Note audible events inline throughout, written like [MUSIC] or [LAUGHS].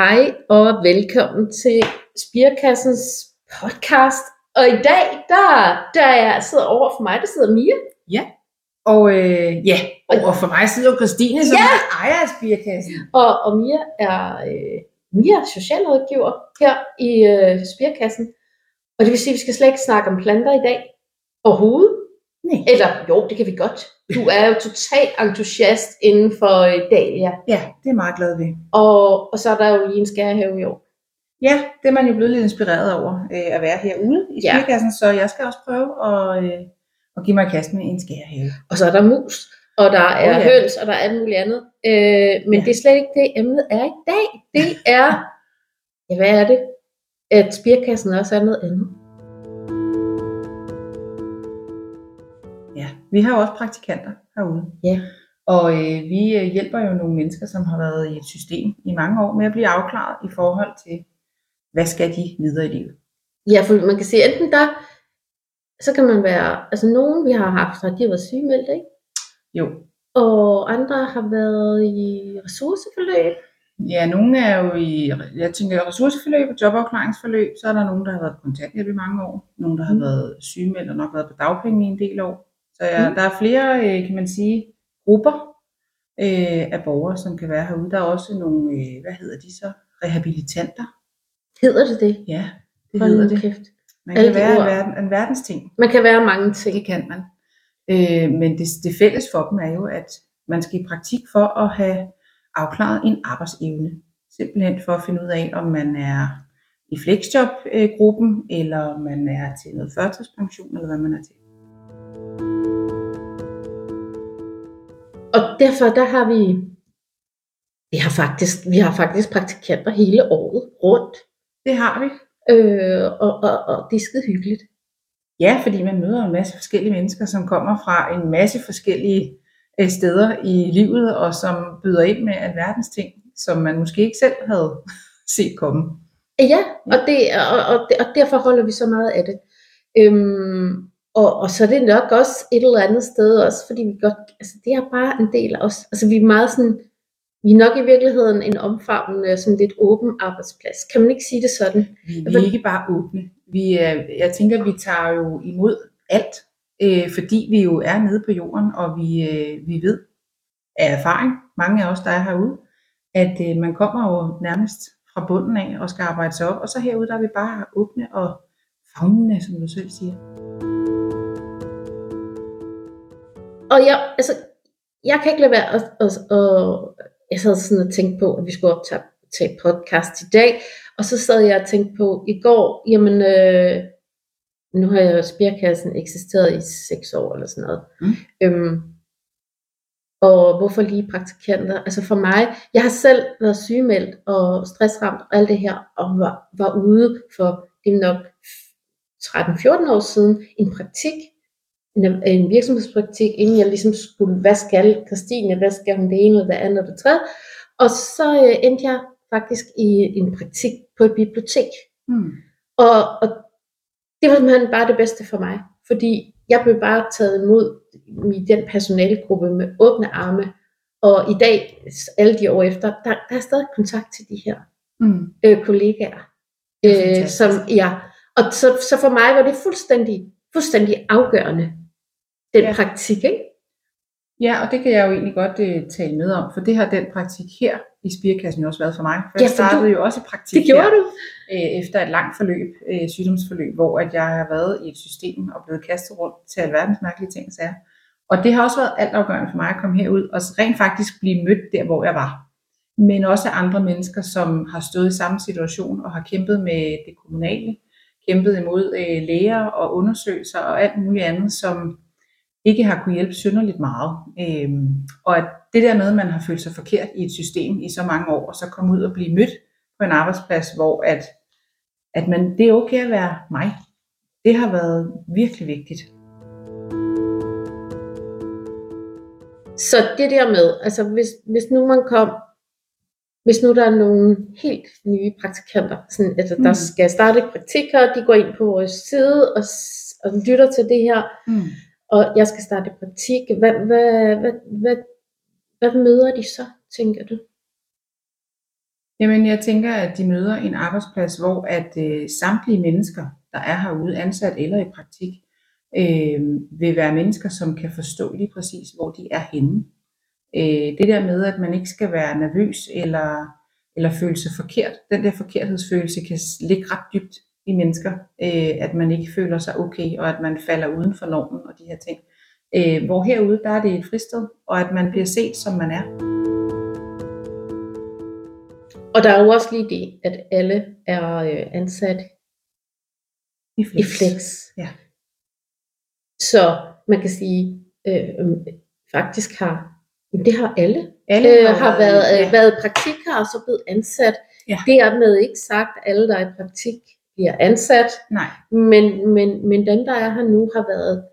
hej og velkommen til Spirkassens podcast. Og i dag, der, der er jeg sidder over for mig, der sidder Mia. Ja. Og øh, ja, over for mig sidder Christine, som Ja. er ejer af Spirkassen. Og, og Mia er, øh, Mia er socialrådgiver her i øh, Spirkassen. Og det vil sige, at vi skal slet ikke snakke om planter i dag overhovedet. Nej. Eller jo, det kan vi godt. Du er jo total entusiast inden for øh, Dahlia. Ja, det er meget glad ved. Og, og så er der jo lige en skærehave i år. Ja, det er man jo blevet lidt inspireret over øh, at være herude i Ja. Spirkassen, så jeg skal også prøve at, øh, at give mig kast med en skærehave. Og så er der mus, og der er oh, ja. høns, og der er alt muligt andet. Øh, men Ja. det er slet ikke det, emnet er i dag. Det er, [LAUGHS] ja, hvad er det? At spirkassen også er noget andet. Vi har jo også praktikanter herude. Ja. Og øh, vi øh, hjælper jo nogle mennesker, som har været i et system i mange år med at blive afklaret i forhold til, hvad skal de videre i livet. Ja, for man kan sige, enten der, så kan man være, altså nogen vi har haft, har de har været sygemeldte, ikke? Jo, Og andre har været i ressourceforløb. Ja, nogle er jo i, jeg tænker ressourceforløb og jobafklaringsforløb, så er der nogen, der har været på kontanthjælp i mange år, nogle, der har Mm. været sygemeldt og nok været på dagpenge i en del år. Så ja, Mm. der er flere, øh, kan man sige, grupper øh, af borgere, som kan være herude. Der er også nogle, øh, hvad hedder de så, rehabilitanter. Hedder det det? Ja, det Hold hedder det. Kæft. Man Alle kan være en, verden, en verdensting. Man kan være mange ting. Det kan man. Øh, men det, det fælles for dem er jo, at man skal i praktik for at have afklaret en arbejdsevne. Simpelthen for at finde ud af, om man er i flexjob-gruppen, eller om man er til noget førtidspension, eller hvad man er til. Og derfor der har vi, vi har faktisk, vi har faktisk praktikanter hele året rundt. Det har vi. Øh, og, og, og det er skide hyggeligt. Ja, fordi man møder en masse forskellige mennesker, som kommer fra en masse forskellige øh, steder i livet, og som byder ind med alverdens ting, som man måske ikke selv havde [LAUGHS] set komme. Ja, og, det, og, og, og derfor holder vi så meget af det. Øhm, og, og så er det nok også et eller andet sted også, fordi vi godt, altså det er bare en del af os. Altså vi er meget sådan, vi er nok i virkeligheden en omfavnende, sådan lidt åben arbejdsplads. Kan man ikke sige det sådan? Vi, vi er ikke bare åbne. Vi, er, jeg tænker, vi tager jo imod alt, øh, fordi vi jo er nede på jorden, og vi, øh, vi ved af erfaring, mange af os, der er herude, at øh, man kommer jo nærmest fra bunden af og skal arbejde sig op, og så herude, der er vi bare åbne og fagnende, som du selv siger. Og jeg, altså, jeg kan ikke lade være at, at, at jeg sad sådan og tænkte på, at vi skulle optage tage podcast i dag, og så sad jeg og tænkte på i går, jamen, øh, nu har jeg jo Spirkassen eksisteret i seks år eller sådan noget. Mm. Øhm, og hvorfor lige praktikanter? Altså for mig, jeg har selv været sygemeldt og stressramt og alt det her, og var, var ude for det nok 13-14 år siden i en praktik, en, en virksomhedspraktik, inden jeg ligesom skulle, hvad skal Christine, hvad skal hun det ene, det andet, og det tredje. Og så øh, endte jeg faktisk i en praktik på et bibliotek. Hmm. Og, og det var simpelthen bare det bedste for mig, fordi jeg blev bare taget imod i den personalegruppe med åbne arme. Og i dag, alle de år efter, der, der er stadig kontakt til de her Hmm. øh, kollegaer. Er Øh, som, ja. Og så, så for mig var det fuldstændig, fuldstændig afgørende, den Ja. praktik. Ikke? Ja, og det kan jeg jo egentlig godt øh, tale med om, for det har den praktik her i Spirkassen jo også været for mig. For Ja, jeg for du- startede jo også i praktik Det gjorde her. du. øh, efter et langt forløb, øh, sygdomsforløb, hvor at jeg har været i et system og blevet kastet rundt til alverdens mærkelige ting og sager. Og det har også været altafgørende for mig at komme herud og rent faktisk blive mødt der, hvor jeg var. Men også andre mennesker, som har stået i samme situation og har kæmpet med det kommunale, kæmpet imod øh, læger og undersøgelser og alt muligt andet, som ikke har kunne hjælpe synderligt meget. Øhm, og at det der med, at man har følt sig forkert i et system i så mange år, og så komme ud og blive mødt på en arbejdsplads, hvor at, at man, det er okay at være mig. Det har været virkelig vigtigt. Så det der med, altså hvis, hvis nu man kom, hvis nu der er nogle helt nye praktikanter, sådan, altså, der Mm. skal starte praktik her, de går ind på vores side og, og lytter til det her, Mm og jeg skal starte praktik, hvad, hvad, hvad, hvad, hvad møder de så, tænker du? Jamen, jeg tænker, at de møder en arbejdsplads, hvor at øh, samtlige mennesker, der er herude, ansat eller i praktik, øh, vil være mennesker, som kan forstå lige præcis, hvor de er henne. Øh, det der med, at man ikke skal være nervøs eller, eller føle sig forkert, den der forkerthedsfølelse kan ligge ret dybt i mennesker, øh, at man ikke føler sig okay, og at man falder uden for normen og de her ting. Øh, hvor herude, der er det et fristed, og at man bliver set, som man er. Og der er jo også lige det, at alle er øh, ansat I flex. i flex. Ja. Så man kan sige, øh, øh, faktisk har, det har alle, Alle øh, har været, øh, ja. været praktik her og så blevet ansat. Ja. Dermed ikke sagt, at alle, der er i praktik, bliver ansat. Nej, Men, men, men dem, der er her nu, har været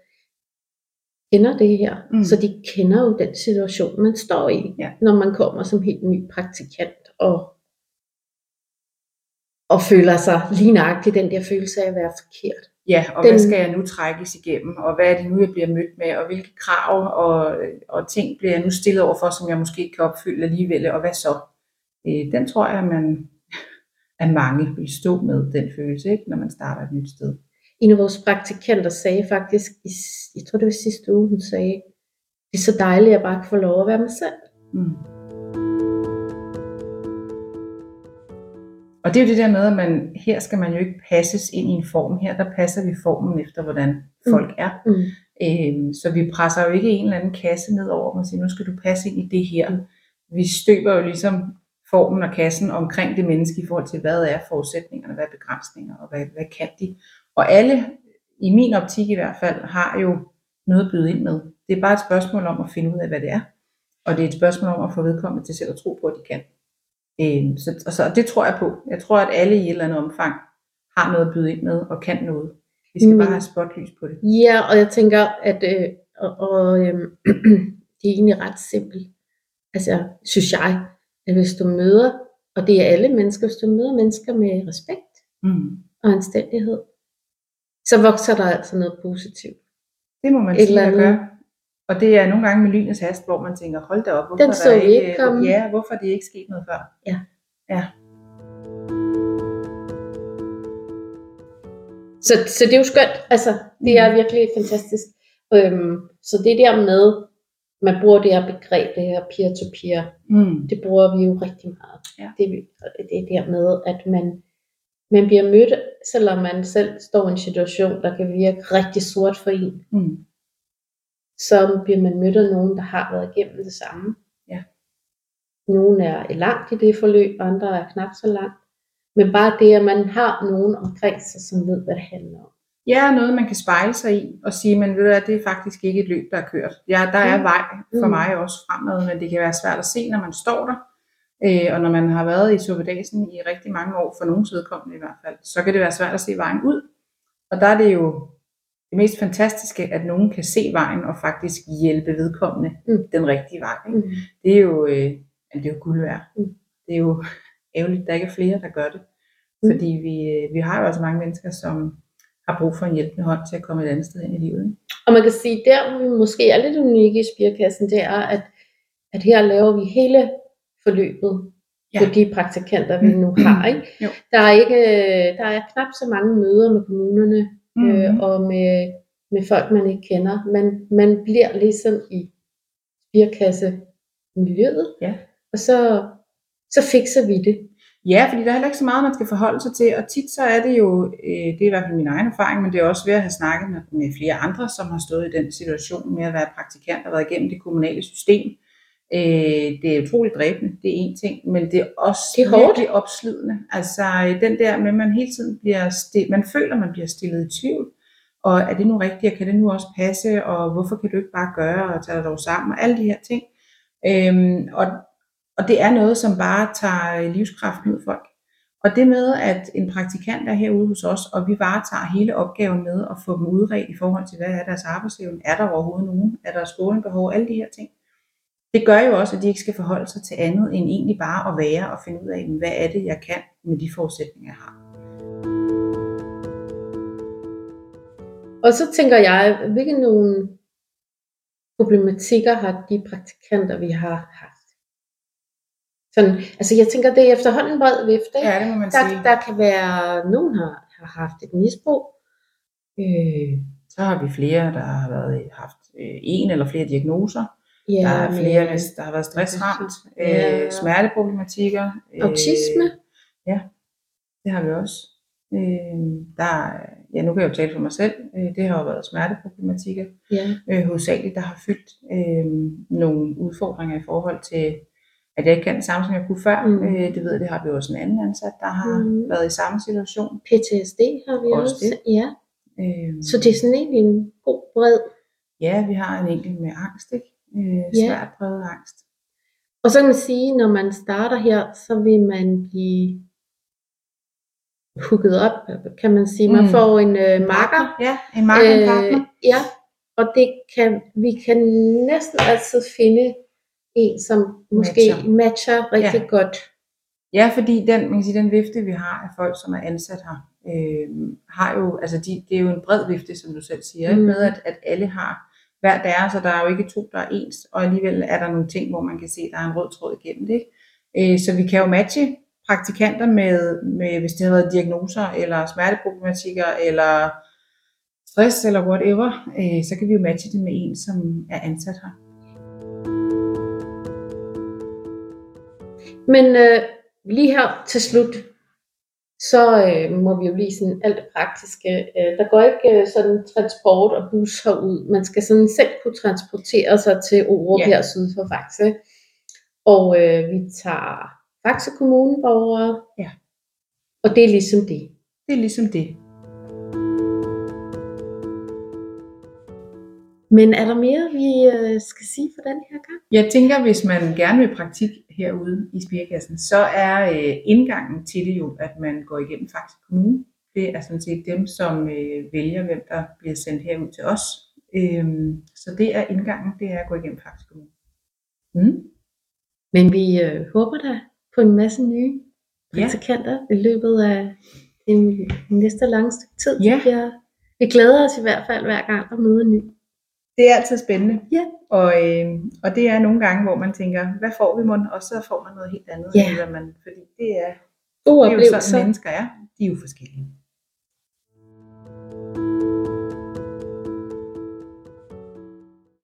kender det her, Mm. så de kender jo den situation, man står i, Ja. når man kommer som helt ny praktikant og, og føler sig lige nøjagtigt den der følelse af at være forkert. Ja, og Den- hvad skal jeg nu trækkes igennem, og hvad er det nu, jeg bliver mødt med, og hvilke krav og, og ting bliver jeg nu stillet over for, som jeg måske ikke kan opfylde alligevel, og hvad så? Øh, den tror jeg, man, at mange vil stå med, den følelse, ikke, når man starter et nyt sted. En af vores praktikanter sagde faktisk, i, jeg tror det var sidste uge, hun sagde, det er så dejligt, at jeg bare kan få lov at være mig selv. Mm. Og det er jo det der med, at man, her skal man jo ikke passes ind i en form. Her der passer vi formen efter, hvordan folk er. Mm. Øhm, så vi presser jo ikke en eller anden kasse ned over dem og siger, nu skal du passe ind i det her. Vi støber jo ligesom formen og kassen omkring det menneske i forhold til, hvad er forudsætningerne, hvad er begrænsninger, og hvad, hvad kan de. Og alle, i min optik i hvert fald, har jo noget at byde ind med. Det er bare et spørgsmål om at finde ud af, hvad det er. Og det er et spørgsmål om at få vedkommende til selv at tro på, at de kan. Øhm, så, og så, og det tror jeg på. Jeg tror, at alle i et eller andet omfang har noget at byde ind med og kan noget. Vi skal Men- bare have spotlys på det. Ja, og jeg tænker, at øh, og, og, øhm, [CLEARS THROAT] det er egentlig ret simpelt. Altså, synes jeg, at hvis du møder, og det er alle mennesker, hvis du møder mennesker med respekt Mm. og anstændighed, så vokser der altså noget positivt. Det må man Et sige, at gøre. Og det er nogle gange med lynets hast, hvor man tænker, hold da op, hvorfor Den så der ikke, ikke komme. Ja, hvorfor er det ikke sket noget før? Ja. Ja. Så, så det er jo skønt. Altså, det er Mhm. virkelig fantastisk. Øhm, så det der med, man bruger det her begreb, det her peer-to-peer, Mm. det bruger vi jo rigtig meget. Ja. Det, det er der med, at man, man bliver mødt, selvom man selv står i en situation, der kan virke rigtig sort for en, Mm. så bliver man mødt af nogen, der har været igennem det samme. Ja. Nogle er langt i det forløb, andre er knap så langt. Men bare det, at man har nogen omkring sig, som ved, hvad det handler om. Ja, noget man kan spejle sig i og sige, men ved du det er faktisk ikke et løb, der er kørt. Ja, der er Mm. vej for Mm. mig også fremad, men det kan være svært at se, når man står der. Øh, og når man har været i suppedasen i rigtig mange år, for nogens vedkommende i hvert fald, så kan det være svært at se vejen ud. Og der er det jo det mest fantastiske, at nogen kan se vejen og faktisk hjælpe vedkommende Mm. den rigtige vej. Ikke? Mm. Det er jo, øh, det er jo guld værd. Mm. Det er jo [LAUGHS] ærgerligt, at der ikke er flere, der gør det. Mm. Fordi vi, øh, vi har jo også mange mennesker, som har brug for en hjælpende hånd til at komme et andet sted hen i livet. Ikke? Og man kan sige, der hvor vi måske er lidt unikke i Spirkassen, det er, at, at her laver vi hele forløbet Ja. for de praktikanter, vi nu har. [CLEARS THROAT] Ikke? Jo. Der, er ikke, der er knap så mange møder med kommunerne mm. øh, og med, med folk, man ikke kender. Man, man bliver ligesom i Spirkasse-miljøet, Ja. og så, så fikser vi det. Ja, fordi der er heller ikke så meget, man skal forholde sig til, og tit så er det jo, øh, det er i hvert fald min egen erfaring, men det er også ved at have snakket med, med flere andre, som har stået i den situation med at være praktikant og været igennem det kommunale system. Øh, det er utroligt dræbende, det er en ting, men det er også Det er hårdt. virkelig opslidende. Altså den der med, at man hele tiden bliver, sti- man føler, man bliver stillet i tvivl, og er det nu rigtigt, og kan det nu også passe, og hvorfor kan du ikke bare gøre, og tage dig dog sammen, og alle de her ting. Øhm, og, og det er noget, som bare tager øh, livskraften ud af folk. Og det med, at en praktikant er herude hos os, og vi varetager hele opgaven med at få dem udredt i forhold til, hvad er deres arbejdsevne, er der overhovedet nogen, er der skolebehov, alle de her ting. Det gør jo også, at de ikke skal forholde sig til andet end egentlig bare at være og finde ud af, hvad er det, jeg kan med de forudsætninger, jeg har. Og så tænker jeg, hvilke nogle problematikker har de praktikanter, vi har haft? Sådan, altså jeg tænker, det er efterhånden en bred vifte. ikke? Ja, det må man Der, sige. der kan være, nogen har, har haft et misbrug. Øh, Så har vi flere, der har været, haft øh, en eller flere diagnoser. ja, der er flere, hvis der har været stressramt, Ja. øh, smerteproblematikker. Autisme. ja, det har vi også. Øh, der, er- ja, nu kan jeg jo tale for mig selv. Øh, det har jo været smerteproblematikker, Ja. øh, hovedsageligt, der har fyldt øh, nogle udfordringer i forhold til, at jeg ikke kan det samme, som jeg kunne før. Mm. Øh, det ved jeg, det har vi også en anden ansat, der har Mm. været i samme situation. PTSD har vi Også også. det. Ja. Øh, Så det er sådan egentlig en god bred. Ja, vi har en enkelt med angst, ikke? Øh, Ja. svært præget angst. Og så kan man sige, når man starter her, så vil man blive hooket op, kan man sige. Man Mm. får en øh, marker. Ja, en marker, en partner. Øh, ja, og det kan, vi kan næsten altid finde en, som måske matcher, Matcher. rigtig Ja. godt. Ja, fordi den, man kan sige, den vifte, vi har af folk, som er ansat her, øh, har jo, altså de, det er jo en bred vifte, som du selv siger, mm. Mm. med at, at alle har hver deres, og der er jo ikke to, der er ens, og alligevel er der nogle ting, hvor man kan se, at der er en rød tråd igennem det. Ikke? Øh, så vi kan jo matche praktikanter med, med, hvis det har været diagnoser, eller smerteproblematikker, eller stress, eller whatever, øh, så kan vi jo matche det med en, som er ansat her. Men øh, lige her til slut, så øh, må vi jo lige sådan alt det praktiske. Øh, der går ikke øh, sådan transport og bus herud. Man skal sådan selv kunne transportere sig til Orup Ja. her syd for Faxe. Og øh, vi tager Faxe Kommune borgere. Ja. Og det er ligesom det. Det er ligesom det. Men er der mere, vi øh, skal sige for den her gang? Jeg tænker, hvis man gerne vil praktik herude i Spirekassen, så er øh, indgangen til det jo, at man går igennem Faxe Kommune. Det er sådan set dem, som øh, vælger, hvem der bliver sendt herud til os. Øhm, så det er indgangen, det er at gå igennem Faxe Kommune. Mm. Men vi øh, håber da på en masse nye Ja. praktikanter i løbet af den næste lange stykke tid. Ja. Vi, er, vi glæder os i hvert fald hver gang at møde en ny. Det er altid spændende. Ja. Og, øh, og det er nogle gange, hvor man tænker, hvad får vi mon? Og så får man noget helt andet, Ja. end hvad man, fordi det er, Gode det er jo sådan, mennesker er. De er jo forskellige.